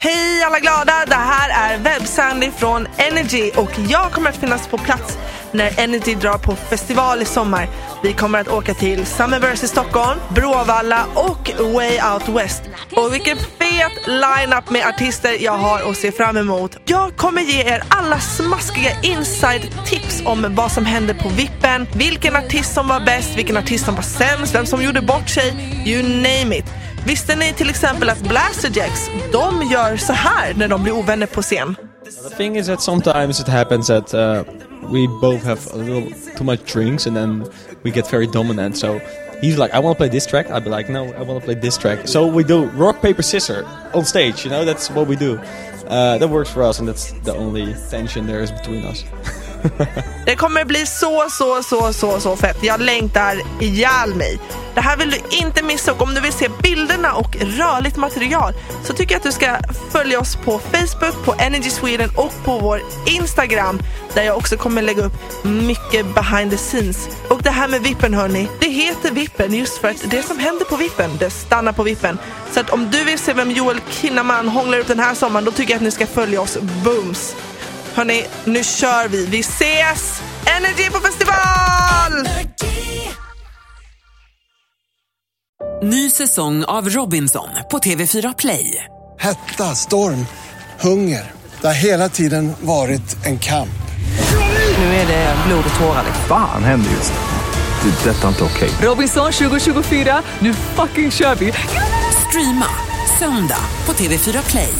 Hej alla glada! Det här är Websandy från Energy och jag kommer att finnas på plats när Energy drar på festival i sommar. Vi kommer att åka till Summerburst i Stockholm, Bråvalla och Way Out West. Och vilken fet line-up med artister jag har att se fram emot. Jag kommer ge er alla smaskiga inside-tips om vad som hände på vippen, vilken artist som var bäst, vilken artist som var sämst, vem som gjorde bort sig, you name it. Visste ni till exempel att Blasterjacks, de gör så här när de blir ovänner på scen? The thing is that sometimes it happens that uh, we both have a little too much drinks and then we get very dominant. So he's like, I want to play this track. I'd be like, no, I want to play this track. So we do rock, paper, scissors on stage. You know, that's what we do. Uh, that works for us and that's the only tension there is between us. Det kommer bli så, så, så, så, så fett. Jag längtar ihjäl mig. Det här vill du inte missa och om du vill se bilderna och rörligt material så tycker jag att du ska följa oss på Facebook, på Energy Sweden och på vår Instagram där jag också kommer lägga upp mycket behind the scenes. Och det här med vippen hörni, det heter vippen just för att det som händer på vippen, det stannar på vippen. Så att om du vill se vem Joel Kinnaman hånglar upp den här sommaren då tycker jag att ni ska följa oss booms. Hörni, nu kör vi. Vi ses! Energy på festival! Ny säsong av Robinson på TV4 Play. Hetta, storm, hunger. Det har hela tiden varit en kamp. Nu är det blod och tårar. Fan händer just nu. Det. är Detta är inte okej. Robinson 2024, nu fucking kör vi! Streama söndag på TV4 Play.